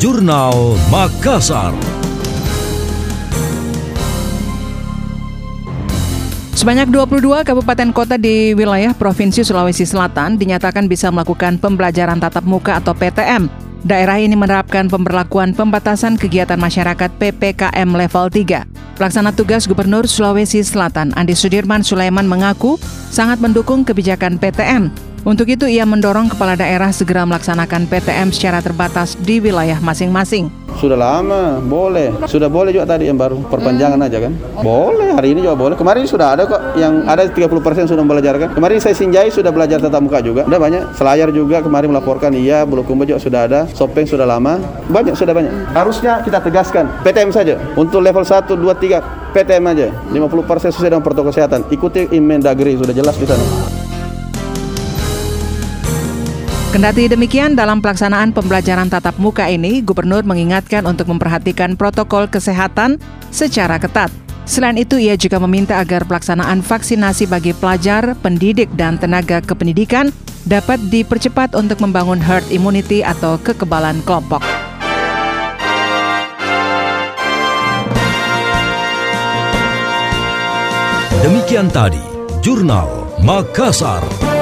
Jurnal Makassar. Sebanyak 22 kabupaten kota di wilayah Provinsi Sulawesi Selatan dinyatakan bisa melakukan pembelajaran tatap muka atau PTM. Daerah ini menerapkan pemberlakuan pembatasan kegiatan masyarakat PPKM level 3. Pelaksana tugas Gubernur Sulawesi Selatan Andi Sudirman Sulaiman mengaku sangat mendukung kebijakan PTM. Untuk itu ia mendorong kepala daerah segera melaksanakan PTM secara terbatas di wilayah masing-masing. Sudah lama, boleh. Sudah boleh juga tadi yang baru, perpanjangan aja kan. Boleh, hari ini juga boleh. Kemarin sudah ada kok, yang ada 30% sudah belajar kan. Kemarin saya Sinjai sudah belajar tatap muka juga. Udah banyak. Selayar juga kemarin melaporkan, iya, Bulukumba juga sudah ada. Sopeng sudah lama. Banyak, sudah banyak. Harusnya kita tegaskan, PTM saja. Untuk level 1, 2, 3, PTM aja. 50% sesuai dengan protokol kesehatan. Ikuti Inmendagri, sudah jelas di sana. Kendati demikian, dalam pelaksanaan pembelajaran tatap muka ini, Gubernur mengingatkan untuk memperhatikan protokol kesehatan secara ketat. Selain itu, ia juga meminta agar pelaksanaan vaksinasi bagi pelajar, pendidik, dan tenaga kependidikan dapat dipercepat untuk membangun herd immunity atau kekebalan kelompok. Demikian tadi, Jurnal Makassar.